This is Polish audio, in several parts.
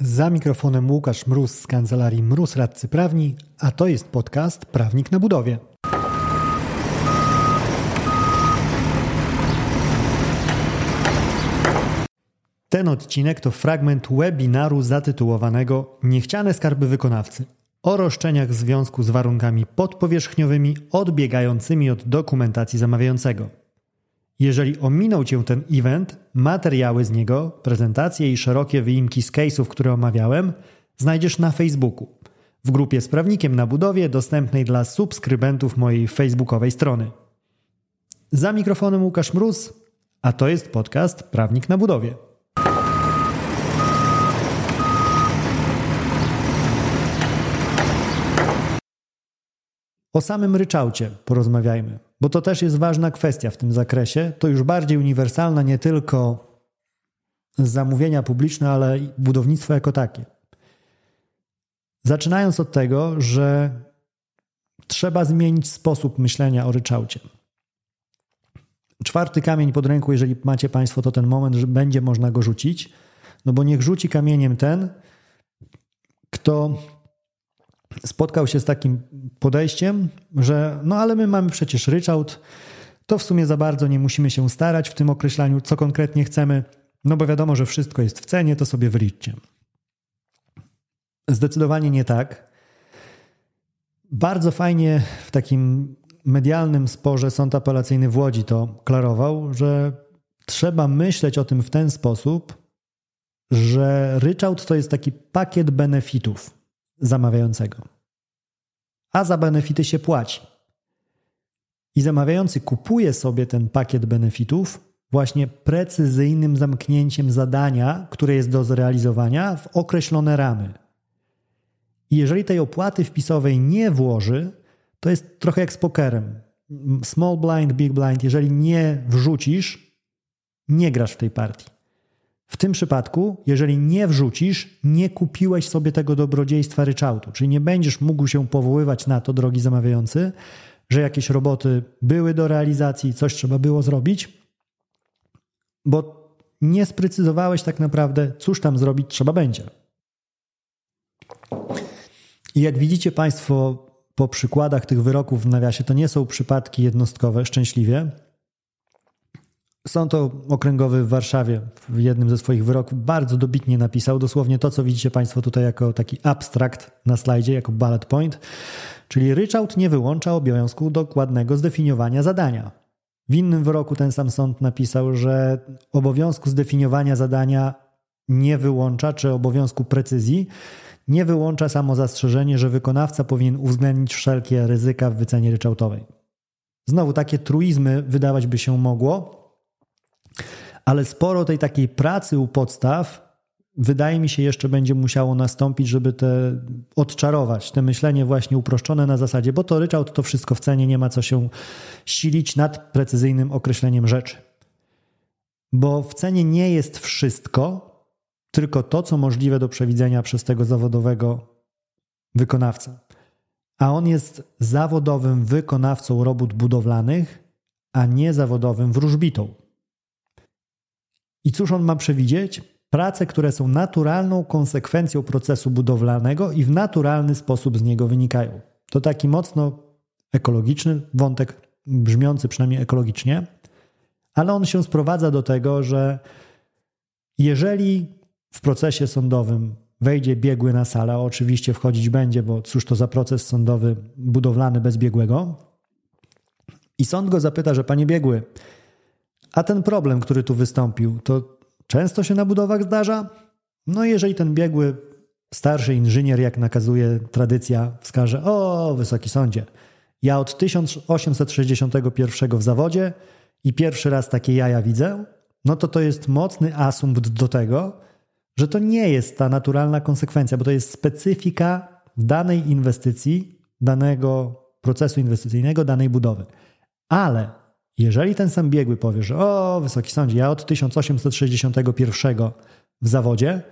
Za mikrofonem Łukasz Mróz z kancelarii Mróz Radcy Prawni, a to jest podcast Prawnik na budowie. Ten odcinek to fragment webinaru zatytułowanego Niechciane skarby wykonawcy o roszczeniach w związku z warunkami podpowierzchniowymi odbiegającymi od dokumentacji zamawiającego. Jeżeli ominął Cię ten event, materiały z niego, prezentacje i szerokie wyimki z case'ów, które omawiałem, znajdziesz na Facebooku, w grupie z prawnikiem na budowie dostępnej dla subskrybentów mojej facebookowej strony. Za mikrofonem Łukasz Mróz, a to jest podcast Prawnik na budowie. O samym ryczałcie porozmawiajmy, bo to też jest ważna kwestia w tym zakresie. To już bardziej uniwersalna, nie tylko zamówienia publiczne, ale budownictwo jako takie. Zaczynając od tego, że trzeba zmienić sposób myślenia o ryczałcie. Czwarty kamień pod ręką, jeżeli macie Państwo, to ten moment, że będzie można go rzucić. No bo niech rzuci kamieniem ten, kto spotkał się z takim podejściem, że no ale my mamy przecież ryczałt, to w sumie za bardzo nie musimy się starać w tym określaniu, co konkretnie chcemy, no bo wiadomo, że wszystko jest w cenie, to sobie wyliczcie. Zdecydowanie nie tak. Bardzo fajnie w takim medialnym sporze sąd apelacyjny w Łodzi to klarował, że trzeba myśleć o tym w ten sposób, że ryczałt to jest taki pakiet benefitów zamawiającego. A za benefity się płaci. I zamawiający kupuje sobie ten pakiet benefitów właśnie precyzyjnym zamknięciem zadania, które jest do zrealizowania w określone ramy. I jeżeli tej opłaty wpisowej nie włoży, to jest trochę jak z pokerem. Small blind, big blind. Jeżeli nie wrzucisz, nie grasz w tej partii. W tym przypadku, jeżeli nie wrzucisz, nie kupiłeś sobie tego dobrodziejstwa ryczałtu, czyli nie będziesz mógł się powoływać na to, drogi zamawiający, że jakieś roboty były do realizacji, coś trzeba było zrobić, bo nie sprecyzowałeś tak naprawdę, cóż tam zrobić trzeba będzie. I jak widzicie Państwo po przykładach tych wyroków w nawiasie, to nie są przypadki jednostkowe, szczęśliwie Sąd okręgowy w Warszawie w jednym ze swoich wyroków bardzo dobitnie napisał dosłownie to, co widzicie Państwo tutaj jako taki abstrakt na slajdzie, jako bullet point, czyli ryczałt nie wyłącza obowiązku dokładnego zdefiniowania zadania. W innym wyroku ten sam sąd napisał, że obowiązku zdefiniowania zadania nie wyłącza, czy obowiązku precyzji, nie wyłącza samo zastrzeżenie, że wykonawca powinien uwzględnić wszelkie ryzyka w wycenie ryczałtowej. Znowu takie truizmy wydawać by się mogło, ale sporo tej takiej pracy u podstaw wydaje mi się jeszcze będzie musiało nastąpić, żeby te odczarować, te myślenie właśnie uproszczone na zasadzie, bo to ryczałt to wszystko w cenie, nie ma co się silić nad precyzyjnym określeniem rzeczy. Bo w cenie nie jest wszystko, tylko to, co możliwe do przewidzenia przez tego zawodowego wykonawcę. A on jest zawodowym wykonawcą robót budowlanych, a nie zawodowym wróżbitą. I cóż on ma przewidzieć? Prace, które są naturalną konsekwencją procesu budowlanego i w naturalny sposób z niego wynikają. To taki mocno ekologiczny wątek, brzmiący przynajmniej ekologicznie, ale on się sprowadza do tego, że jeżeli w procesie sądowym wejdzie biegły na salę, oczywiście wchodzić będzie, bo cóż to za proces sądowy budowlany bez biegłego, i sąd go zapyta, że panie biegły, a ten problem, który tu wystąpił, to często się na budowach zdarza? No jeżeli ten biegły starszy inżynier, jak nakazuje tradycja, wskaże: O, wysoki sądzie, ja od 1861 w zawodzie i pierwszy raz takie jaja widzę, no to to jest mocny asumpt do tego, że to nie jest ta naturalna konsekwencja, bo to jest specyfika danej inwestycji, danego procesu inwestycyjnego, danej budowy. Ale jeżeli ten sam biegły powie, że o, wysoki sądzie, ja od 1861 w zawodzie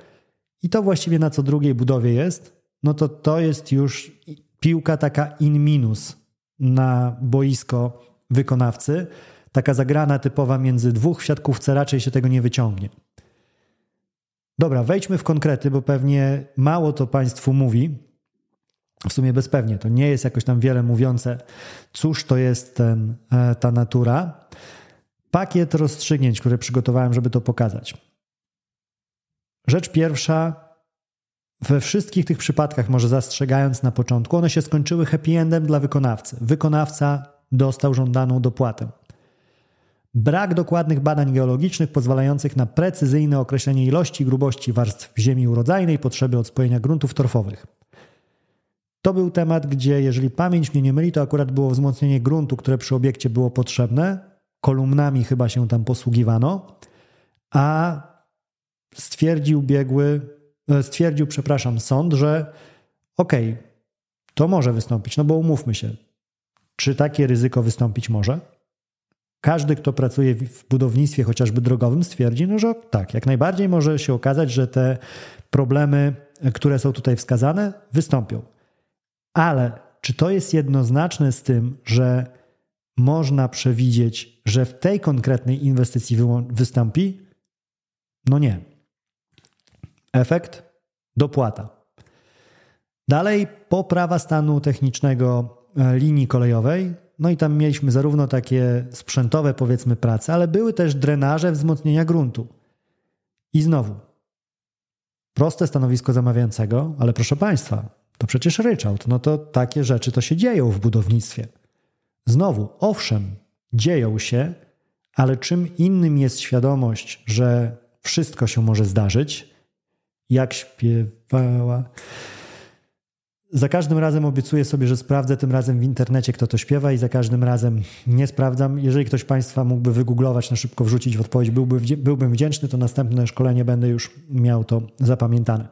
i to właściwie na co drugiej budowie jest, no to to jest już piłka taka in minus na boisko wykonawcy. Taka zagrana typowa między dwóch w siatkówce raczej się tego nie wyciągnie. Dobra, wejdźmy w konkrety, bo pewnie mało to Państwu mówi. W sumie bezpewnie, to nie jest jakoś tam wiele mówiące, cóż to jest ten, e, ta natura. Pakiet rozstrzygnięć, które przygotowałem, żeby to pokazać. Rzecz pierwsza, we wszystkich tych przypadkach, może zastrzegając na początku, one się skończyły happy endem dla wykonawcy. Wykonawca dostał żądaną dopłatę. Brak dokładnych badań geologicznych pozwalających na precyzyjne określenie ilości i grubości warstw ziemi urodzajnej, potrzeby odspojenia gruntów torfowych. To był temat, gdzie, jeżeli pamięć mnie nie myli, to akurat było wzmocnienie gruntu, które przy obiekcie było potrzebne. Kolumnami chyba się tam posługiwano, a stwierdził biegły, e, stwierdził, przepraszam, sąd, że okej, okay, to może wystąpić, no bo umówmy się, czy takie ryzyko wystąpić może? Każdy, kto pracuje w budownictwie chociażby drogowym, stwierdzi, no, że tak, jak najbardziej może się okazać, że te problemy, które są tutaj wskazane, wystąpią. Ale czy to jest jednoznaczne z tym, że można przewidzieć, że w tej konkretnej inwestycji wystąpi? No nie. Efekt? Dopłata. Dalej, poprawa stanu technicznego e, linii kolejowej. No i tam mieliśmy zarówno takie sprzętowe, powiedzmy, prace, ale były też drenaże wzmocnienia gruntu. I znowu, proste stanowisko zamawiającego, ale proszę Państwa, to przecież ryczałt. No to takie rzeczy to się dzieją w budownictwie. Znowu, owszem, dzieją się, ale czym innym jest świadomość, że wszystko się może zdarzyć, jak śpiewała. Za każdym razem obiecuję sobie, że sprawdzę tym razem w internecie, kto to śpiewa, i za każdym razem nie sprawdzam. Jeżeli ktoś Państwa mógłby wygooglować, na szybko wrzucić w odpowiedź, byłby, byłbym wdzięczny, to następne szkolenie będę już miał to zapamiętane.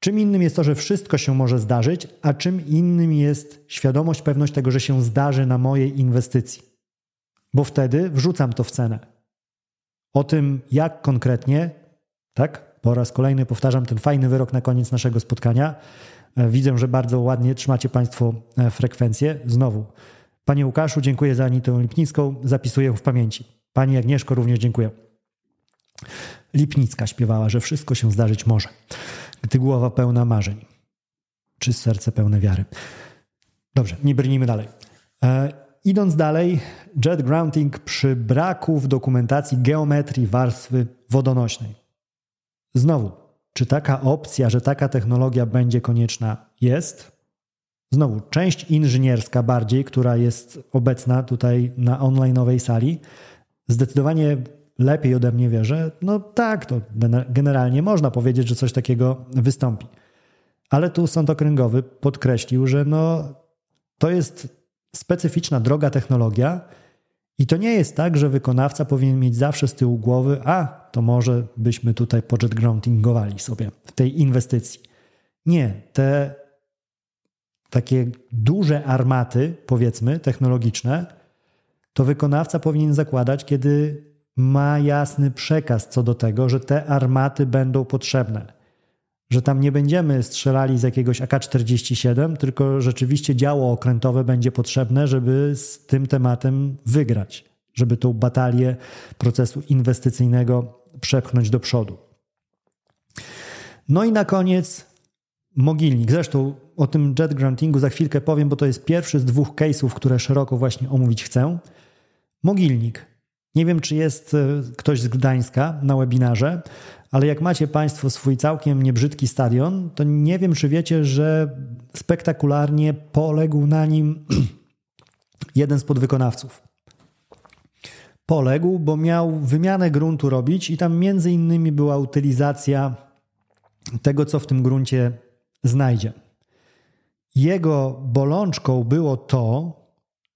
Czym innym jest to, że wszystko się może zdarzyć, a czym innym jest świadomość, pewność tego, że się zdarzy na mojej inwestycji. Bo wtedy wrzucam to w cenę. O tym, jak konkretnie, tak, po raz kolejny powtarzam ten fajny wyrok na koniec naszego spotkania. E, widzę, że bardzo ładnie trzymacie Państwo e, frekwencję. Znowu, Panie Łukaszu, dziękuję za Anitę Lipnicką, zapisuję w pamięci. Pani Agnieszko, również dziękuję. Lipnicka śpiewała, że wszystko się zdarzyć może gdy głowa pełna marzeń, czy serce pełne wiary. Dobrze, nie brnijmy dalej. E, idąc dalej, jet grounding przy braku w dokumentacji geometrii warstwy wodonośnej. Znowu, czy taka opcja, że taka technologia będzie konieczna, jest? Znowu, część inżynierska bardziej, która jest obecna tutaj na onlineowej sali, zdecydowanie lepiej ode mnie wie, że no tak, to generalnie można powiedzieć, że coś takiego wystąpi. Ale tu sąd okręgowy podkreślił, że no, to jest specyficzna droga technologia i to nie jest tak, że wykonawca powinien mieć zawsze z tyłu głowy, a to może byśmy tutaj budget groundingowali sobie w tej inwestycji. Nie, te takie duże armaty, powiedzmy, technologiczne, to wykonawca powinien zakładać, kiedy ma jasny przekaz co do tego, że te armaty będą potrzebne. Że tam nie będziemy strzelali z jakiegoś AK-47, tylko rzeczywiście działo okrętowe będzie potrzebne, żeby z tym tematem wygrać, żeby tą batalię procesu inwestycyjnego przepchnąć do przodu. No i na koniec mogilnik. Zresztą o tym jet grantingu za chwilkę powiem, bo to jest pierwszy z dwóch case'ów, które szeroko właśnie omówić chcę. Mogilnik. Nie wiem, czy jest e, ktoś z Gdańska na webinarze, ale jak macie Państwo swój całkiem niebrzydki stadion, to nie wiem, czy wiecie, że spektakularnie poległ na nim jeden z podwykonawców. Poległ, bo miał wymianę gruntu robić i tam między innymi była utylizacja tego, co w tym gruncie znajdzie. Jego bolączką było to,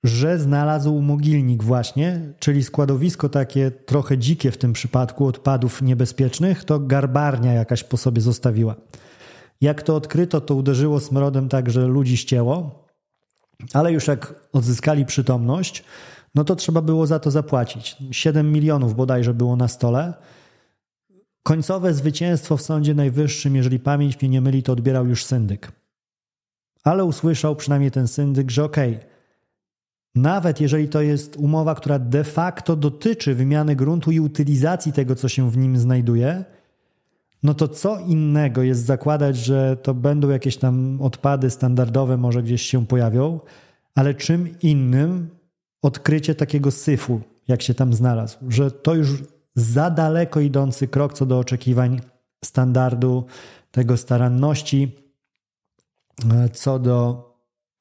że znalazł mogilnik właśnie, czyli składowisko takie trochę dzikie w tym przypadku odpadów niebezpiecznych, to garbarnia jakaś po sobie zostawiła. Jak to odkryto, to uderzyło smrodem tak, że ludzi ścięło, ale już jak odzyskali przytomność, no to trzeba było za to zapłacić. 7 milionów bodajże było na stole. Końcowe zwycięstwo w Sądzie Najwyższym, jeżeli pamięć mnie nie myli, to odbierał już syndyk. Ale usłyszał przynajmniej ten syndyk, że okej, okay, nawet jeżeli to jest umowa, która de facto dotyczy wymiany gruntu i utylizacji tego, co się w nim znajduje, no to co innego jest zakładać, że to będą jakieś tam odpady standardowe, może gdzieś się pojawią, ale czym innym odkrycie takiego syfu, jak się tam znalazł, że to już za daleko idący krok co do oczekiwań standardu, tego staranności, e, co do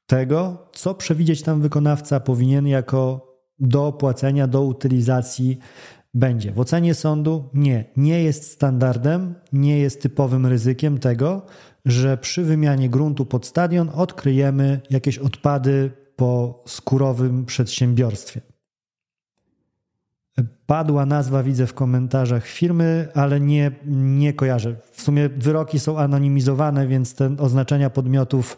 tego, co przewidzieć tam wykonawca powinien jako do opłacenia, do utylizacji będzie. W ocenie sądu nie, nie jest standardem, nie jest typowym ryzykiem tego, że przy wymianie gruntu pod stadion odkryjemy jakieś odpady po skórowym przedsiębiorstwie. Padła nazwa, widzę w komentarzach firmy, ale nie, nie kojarzę. W sumie wyroki są anonimizowane, więc te oznaczenia podmiotów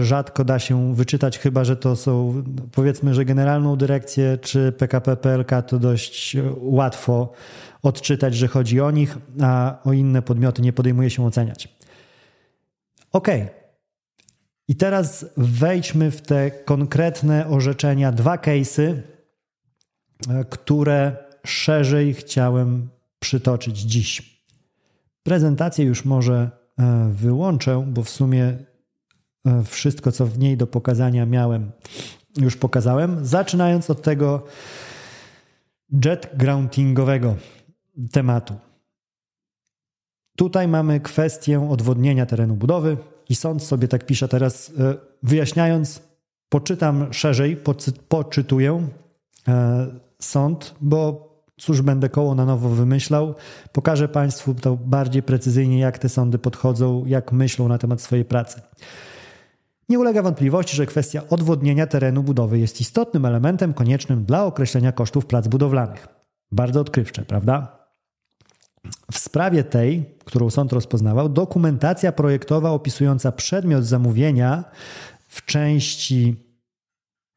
rzadko da się wyczytać, chyba że to są, powiedzmy, że generalną dyrekcję czy PKP PLK to dość łatwo odczytać, że chodzi o nich, a o inne podmioty nie podejmuje się oceniać. Ok. I teraz wejdźmy w te konkretne orzeczenia, dwa case'y E, które szerzej chciałem przytoczyć dziś. Prezentację już może e, wyłączę, bo w sumie e, wszystko, co w niej do pokazania miałem, już pokazałem. Zaczynając od tego jet groundingowego tematu. Tutaj mamy kwestię odwodnienia terenu budowy i sąd sobie tak pisze teraz, wyjaśniając, poczytam szerzej, poczytuję sąd, bo cóż będę koło na nowo wymyślał. Pokażę Państwu to bardziej precyzyjnie, jak te sądy podchodzą, jak myślą na temat swojej pracy. Nie ulega wątpliwości, że kwestia odwodnienia terenu budowy jest istotnym elementem koniecznym dla określenia kosztów prac budowlanych. Bardzo odkrywcze, prawda? W sprawie tej, którą sąd rozpoznawał, dokumentacja projektowa opisująca przedmiot zamówienia w części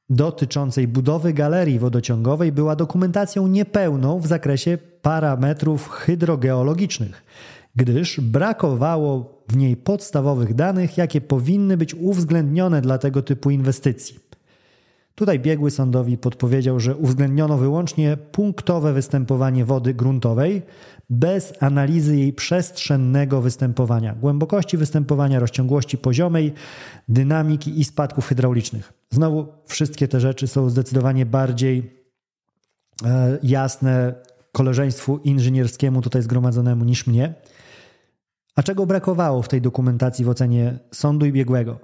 dotyczącej budowy galerii wodociągowej była dokumentacją niepełną w zakresie parametrów hydrogeologicznych, gdyż brakowało w niej podstawowych danych, jakie powinny być uwzględnione dla tego typu inwestycji. Tutaj biegły sądowi podpowiedział, że uwzględniono wyłącznie punktowe występowanie wody gruntowej bez analizy jej przestrzennego występowania, głębokości występowania, rozciągłości poziomej, dynamiki i spadków hydraulicznych. Znowu wszystkie te rzeczy są zdecydowanie bardziej e, jasne koleżeństwu inżynierskiemu tutaj zgromadzonemu niż mnie. A czego brakowało w tej dokumentacji w ocenie sądu i biegłego?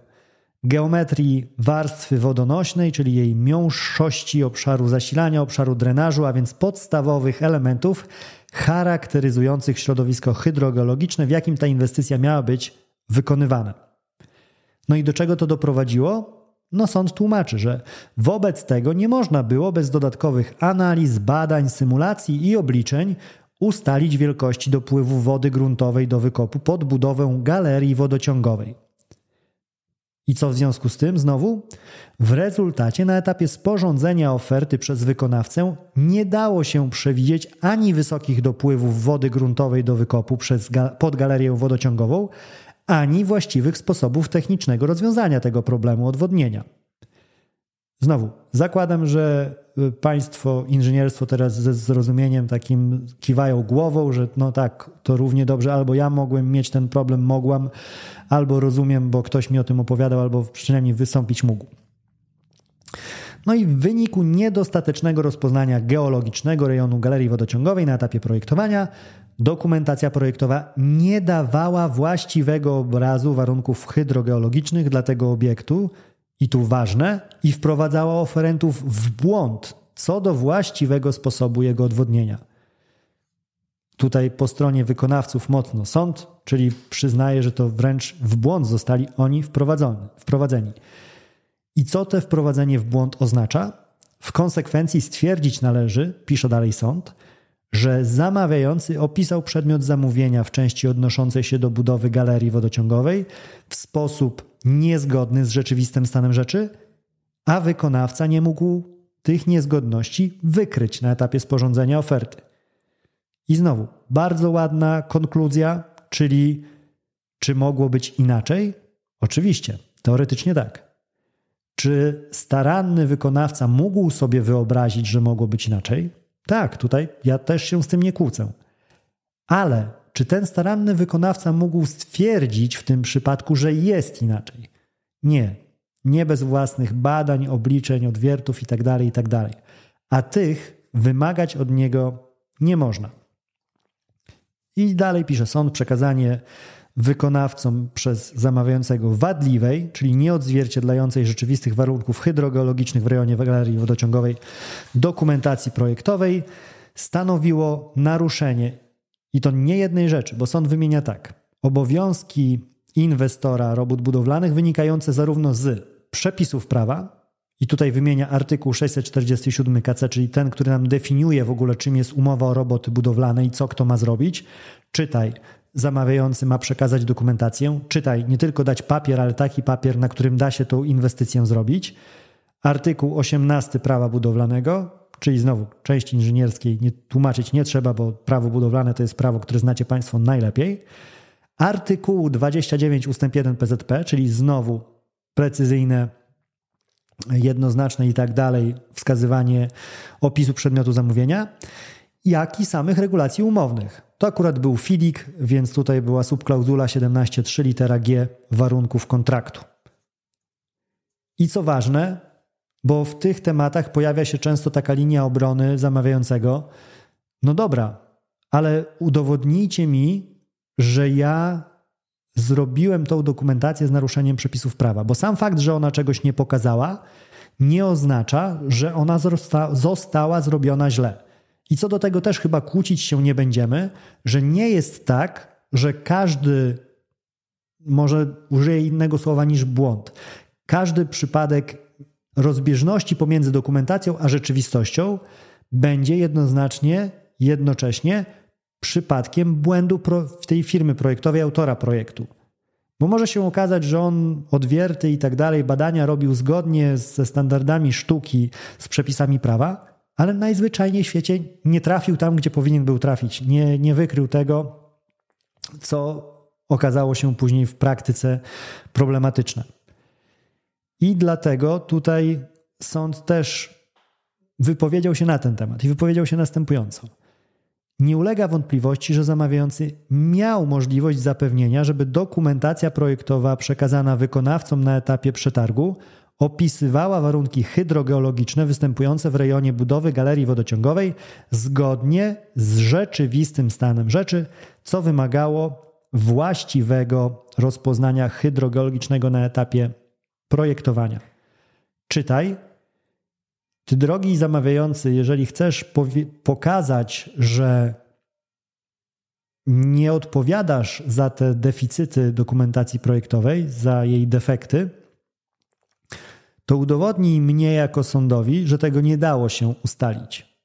Geometrii warstwy wodonośnej, czyli jej miąższości obszaru zasilania, obszaru drenażu, a więc podstawowych elementów charakteryzujących środowisko hydrogeologiczne, w jakim ta inwestycja miała być wykonywana. No i do czego to doprowadziło? No sąd tłumaczy, że wobec tego nie można było bez dodatkowych analiz, badań, symulacji i obliczeń ustalić wielkości dopływu wody gruntowej do wykopu pod budowę galerii wodociągowej. I co w związku z tym znowu? W rezultacie na etapie sporządzenia oferty przez wykonawcę nie dało się przewidzieć ani wysokich dopływów wody gruntowej do wykopu przez, pod galerię wodociągową, ani właściwych sposobów technicznego rozwiązania tego problemu odwodnienia. Znowu, zakładam, że y, Państwo inżynierstwo teraz ze zrozumieniem takim kiwają głową, że no tak, to równie dobrze albo ja mogłem mieć ten problem, mogłam, albo rozumiem, bo ktoś mi o tym opowiadał, albo przynajmniej wystąpić mógł. No i w wyniku niedostatecznego rozpoznania geologicznego rejonu galerii wodociągowej na etapie projektowania, dokumentacja projektowa nie dawała właściwego obrazu warunków hydrogeologicznych dla tego obiektu, i tu ważne, i wprowadzała oferentów w błąd co do właściwego sposobu jego odwodnienia. Tutaj po stronie wykonawców mocno sąd, czyli przyznaje, że to wręcz w błąd zostali oni wprowadzeni. I co to wprowadzenie w błąd oznacza? W konsekwencji stwierdzić należy, pisze dalej sąd, że zamawiający opisał przedmiot zamówienia w części odnoszącej się do budowy galerii wodociągowej w sposób niezgodny z rzeczywistym stanem rzeczy, a wykonawca nie mógł tych niezgodności wykryć na etapie sporządzenia oferty. I znowu, bardzo ładna konkluzja, czyli czy mogło być inaczej? Oczywiście, teoretycznie tak. Czy staranny wykonawca mógł sobie wyobrazić, że mogło być inaczej? Tak, tutaj ja też się z tym nie kłócę. Ale czy ten staranny wykonawca mógł stwierdzić w tym przypadku, że jest inaczej? Nie. Nie bez własnych badań, obliczeń, odwiertów itd., tak itd. Tak A tych wymagać od niego nie można. I dalej pisze sąd przekazanie wykonawcom przez zamawiającego wadliwej, czyli nieodzwierciedlającej rzeczywistych warunków hydrogeologicznych w rejonie galerii wodociągowej dokumentacji projektowej stanowiło naruszenie i to nie jednej rzeczy, bo sąd wymienia tak: obowiązki inwestora robót budowlanych wynikające zarówno z przepisów prawa, i tutaj wymienia artykuł 647 KC, czyli ten, który nam definiuje w ogóle, czym jest umowa o roboty budowlane i co kto ma zrobić. Czytaj, zamawiający ma przekazać dokumentację. Czytaj, nie tylko dać papier, ale taki papier, na którym da się tą inwestycję zrobić. Artykuł 18 prawa budowlanego, czyli znowu części inżynierskiej nie tłumaczyć nie trzeba, bo prawo budowlane to jest prawo, które znacie Państwo najlepiej. Artykuł 29 ustęp 1 PZP, czyli znowu precyzyjne, jednoznaczne i tak dalej wskazywanie opisu przedmiotu zamówienia, jak i samych regulacji umownych. To akurat był FIDIK, więc tutaj była subklauzula 17.3 litera G warunków kontraktu. I co ważne, bo w tych tematach pojawia się często taka linia obrony zamawiającego. No dobra, ale udowodnijcie mi, że ja zrobiłem tą dokumentację z naruszeniem przepisów prawa, bo sam fakt, że ona czegoś nie pokazała, nie oznacza, że ona zosta została zrobiona źle. I co do tego też chyba kłócić się nie będziemy, że nie jest tak, że każdy, może użyję innego słowa niż błąd, każdy przypadek rozbieżności pomiędzy dokumentacją a rzeczywistością będzie jednoznacznie, jednocześnie przypadkiem błędu w tej firmy projektowej, autora projektu. Bo może się okazać, że on odwierty i tak dalej, badania robił zgodnie ze standardami sztuki, z przepisami prawa, ale najzwyczajniej w świecie nie trafił tam, gdzie powinien był trafić. Nie, nie wykrył tego, co okazało się później w praktyce problematyczne. I dlatego tutaj sąd też wypowiedział się na ten temat i wypowiedział się następująco. Nie ulega wątpliwości, że zamawiający miał możliwość zapewnienia, żeby dokumentacja projektowa przekazana wykonawcom na etapie przetargu opisywała warunki hydrogeologiczne występujące w rejonie budowy galerii wodociągowej zgodnie z rzeczywistym stanem rzeczy, co wymagało właściwego rozpoznania hydrogeologicznego na etapie projektowania. Czytaj. Ty, drogi zamawiający, jeżeli chcesz pokazać, że nie odpowiadasz za te deficyty dokumentacji projektowej, za jej defekty, to udowodnij mnie jako sądowi, że tego nie dało się ustalić.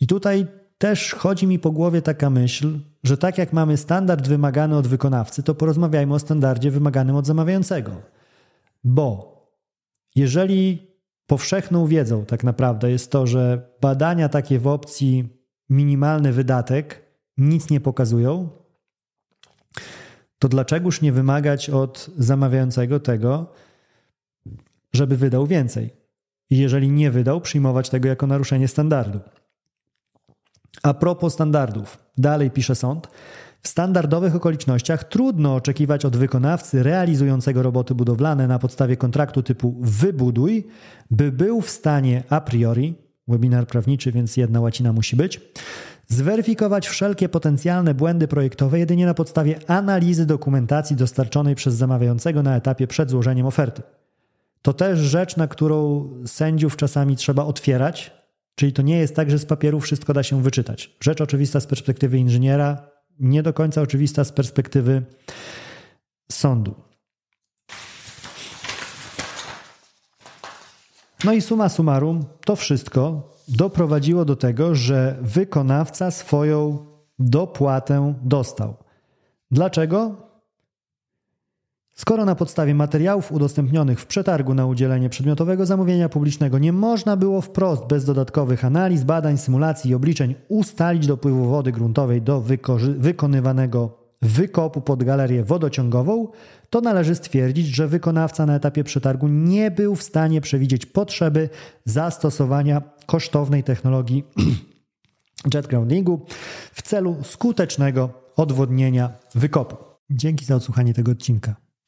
I tutaj też chodzi mi po głowie taka myśl, że tak jak mamy standard wymagany od wykonawcy, to porozmawiajmy o standardzie wymaganym od zamawiającego. Bo jeżeli powszechną wiedzą tak naprawdę jest to, że badania takie w opcji minimalny wydatek nic nie pokazują, to dlaczegoż nie wymagać od zamawiającego tego, żeby wydał więcej. I jeżeli nie wydał, przyjmować tego jako naruszenie standardu. A propos standardów, dalej pisze sąd, w standardowych okolicznościach trudno oczekiwać od wykonawcy realizującego roboty budowlane na podstawie kontraktu typu wybuduj, by był w stanie a priori, webinar prawniczy, więc jedna łacina musi być, zweryfikować wszelkie potencjalne błędy projektowe jedynie na podstawie analizy dokumentacji dostarczonej przez zamawiającego na etapie przed złożeniem oferty. To też rzecz, na którą sędziów czasami trzeba otwierać, czyli to nie jest tak, że z papieru wszystko da się wyczytać. Rzecz oczywista z perspektywy inżyniera, nie do końca oczywista z perspektywy sądu. No i suma summarum, to wszystko doprowadziło do tego, że wykonawca swoją dopłatę dostał. Dlaczego? Skoro na podstawie materiałów udostępnionych w przetargu na udzielenie przedmiotowego zamówienia publicznego nie można było wprost, bez dodatkowych analiz, badań, symulacji i obliczeń ustalić dopływu wody gruntowej do wykonywanego wykopu pod galerię wodociągową, to należy stwierdzić, że wykonawca na etapie przetargu nie był w stanie przewidzieć potrzeby zastosowania kosztownej technologii jet groundingu w celu skutecznego odwodnienia wykopu. Dzięki za odsłuchanie tego odcinka.